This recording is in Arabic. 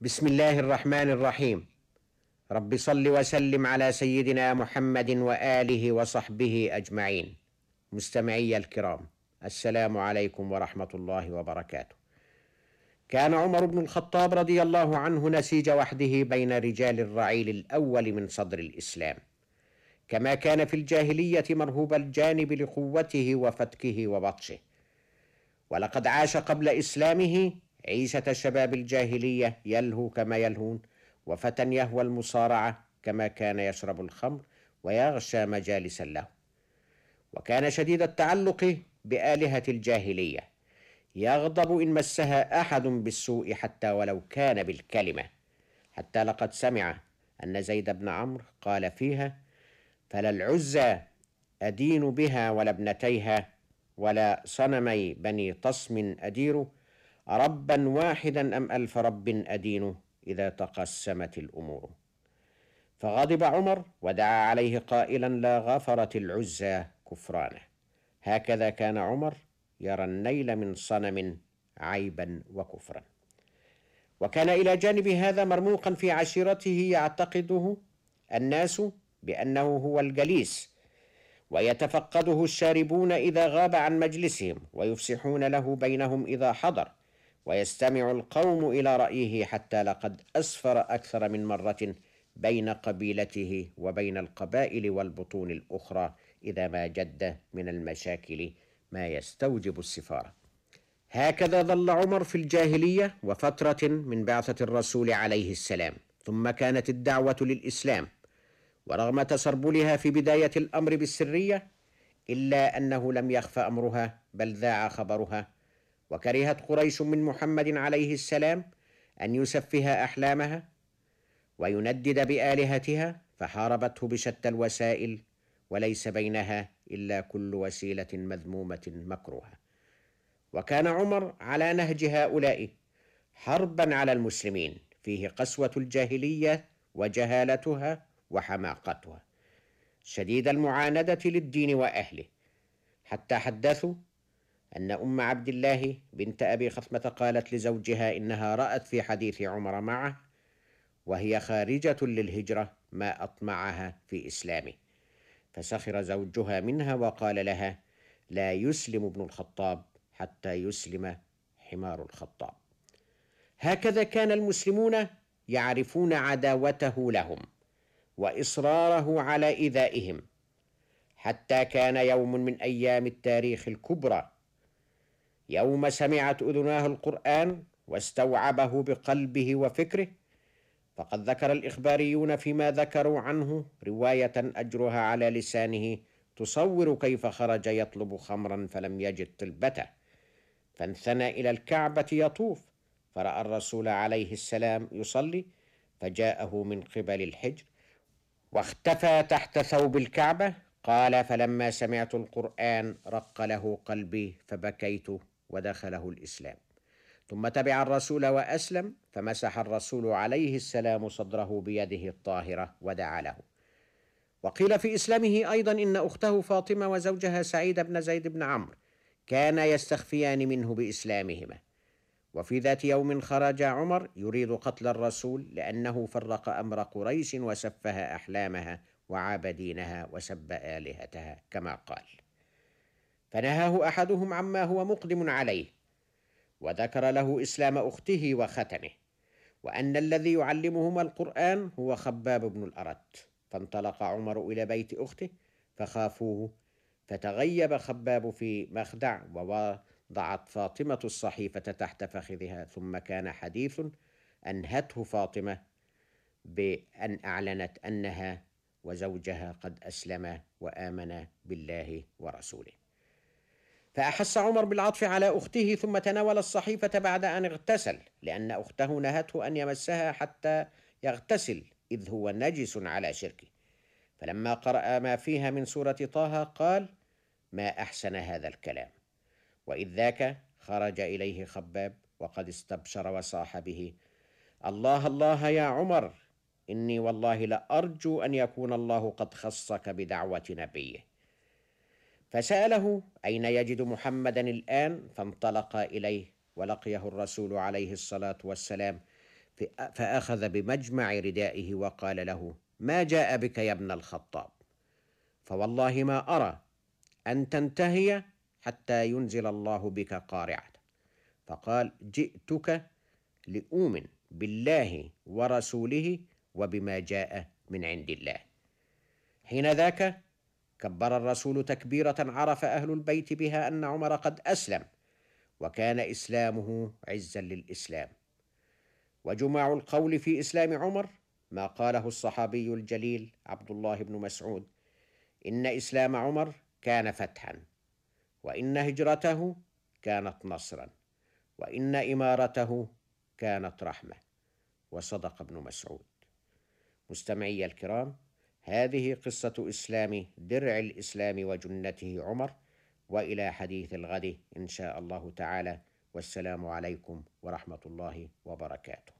بسم الله الرحمن الرحيم. رب صل وسلم على سيدنا محمد وآله وصحبه أجمعين. مستمعي الكرام السلام عليكم ورحمة الله وبركاته. كان عمر بن الخطاب رضي الله عنه نسيج وحده بين رجال الرعيل الأول من صدر الإسلام. كما كان في الجاهلية مرهوب الجانب لقوته وفتكه وبطشه. ولقد عاش قبل إسلامه عيشة شباب الجاهلية يلهو كما يلهون وفتى يهوى المصارعة كما كان يشرب الخمر ويغشى مجالس له وكان شديد التعلق بآلهة الجاهلية. يغضب إن مسها أحد بالسوء حتى ولو كان بالكلمة. حتى لقد سمع أن زيد بن عمرو قال فيها فلا العزى أدين بها ولا ابنتيها ولا صنمي بني طصم أدير ربا واحدا أم ألف رب أدين إذا تقسمت الأمور. فغضب عمر ودعا عليه قائلا لا غفرت العزى كفرانه. هكذا كان عمر يرى النيل من صنم عيبا وكفرا. وكان إلى جانب هذا مرموقا في عشيرته يعتقده الناس بأنه هو الجليس ويتفقده الشاربون إذا غاب عن مجلسهم ويفسحون له بينهم إذا حضر. ويستمع القوم إلى رأيه حتى لقد أسفر أكثر من مرة بين قبيلته وبين القبائل والبطون الأخرى إذا ما جد من المشاكل ما يستوجب السفاره هكذا ظل عمر في الجاهلية وفترة من بعثة الرسول عليه السلام ثم كانت الدعوة للإسلام. ورغم تسربلها في بداية الأمر بالسرية إلا أنه لم يخف أمرها بل ذاع خبرها وكرهت قريش من محمد عليه السلام أن يسفه أحلامها ويندد بآلهتها فحاربته بشتى الوسائل وليس بينها إلا كل وسيلة مذمومة مكروهة. وكان عمر على نهج هؤلاء حربا على المسلمين فيه قسوة الجاهلية وجهالتها وحماقتها. شديد المعاندة للدين وأهله حتى حدثوا أن أم عبد الله بنت أبي خثمه قالت لزوجها إنها رأت في حديث عمر معه وهي خارجة للهجرة ما أطمعها في إسلامه. فسخر زوجها منها وقال لها لا يسلم ابن الخطاب حتى يسلم حمار الخطاب هكذا كان المسلمون يعرفون عداوته لهم وإصراره على ايذائهم حتى كان يوم من أيام التاريخ الكبرى يوم سمعت أذناه القرآن واستوعبه بقلبه وفكره فقد ذكر الإخباريون فيما ذكروا عنه رواية أجرها على لسانه تصور كيف خرج يطلب خمرا فلم يجد طلبته فانثنى إلى الكعبة يطوف فرأى الرسول عليه السلام يصلي فجاءه من قبل الحجر واختفى تحت ثوب الكعبة. قال فلما سمعت القرآن رق له قلبي فبكيت ودخله الإسلام. ثم تبع الرسول وأسلم فمسح الرسول عليه السلام صدره بيده الطاهرة ودعا له. وقيل في إسلامه أيضا إن أخته فاطمة وزوجها سعيد بن زيد بن عمرو كانا يستخفيان منه بإسلامهما. وفي ذات يوم خرج عمر يريد قتل الرسول لأنه فرق أمر قريش وسفه أحلامها وعاب دينها وسب آلهتها كما قال. فنهاه أحدهم عما هو مقدم عليه وذكر له إسلام أخته وختنه وأن الذي يعلمهما القرآن هو خباب بن الأرت. فانطلق عمر إلى بيت أخته فخافوه فتغيب خباب في مخدع ووضعت فاطمة الصحيفة تحت فخذها ثم كان حديث أنهته فاطمة بأن أعلنت أنها وزوجها قد اسلما وامنا بالله ورسوله. فأحس عمر بالعطف على أخته ثم تناول الصحيفة بعد أن اغتسل لأن أخته نهته أن يمسها حتى يغتسل إذ هو نجس على شركه. فلما قرأ ما فيها من سورة طه قال ما أحسن هذا الكلام؟ وإذ ذاك خرج إليه خباب وقد استبشر وصاح به الله الله يا عمر إني والله لأرجو أن يكون الله قد خصك بدعوة نبيه. فسأله أين يجد محمدا الآن؟ فانطلق إليه ولقيه الرسول عليه الصلاة والسلام فأخذ بمجمع ردائه وقال له ما جاء بك يا ابن الخطاب؟ فوالله ما أرى أن تنتهي حتى ينزل الله بك قارعة. فقال جئتك لأؤمن بالله ورسوله وبما جاء من عند الله. حين ذاك كبر الرسول تكبيرة عرف أهل البيت بها أن عمر قد أسلم وكان إسلامه عزا للإسلام. وجماع القول في إسلام عمر ما قاله الصحابي الجليل عبد الله بن مسعود إن إسلام عمر كان فتحا وإن هجرته كانت نصرا وإن إمارته كانت رحمة. وصدق ابن مسعود. مستمعي الكرام هذه قصة إسلام درع الإسلام وجنته عمر وإلى حديث الغد إن شاء الله تعالى والسلام عليكم ورحمة الله وبركاته.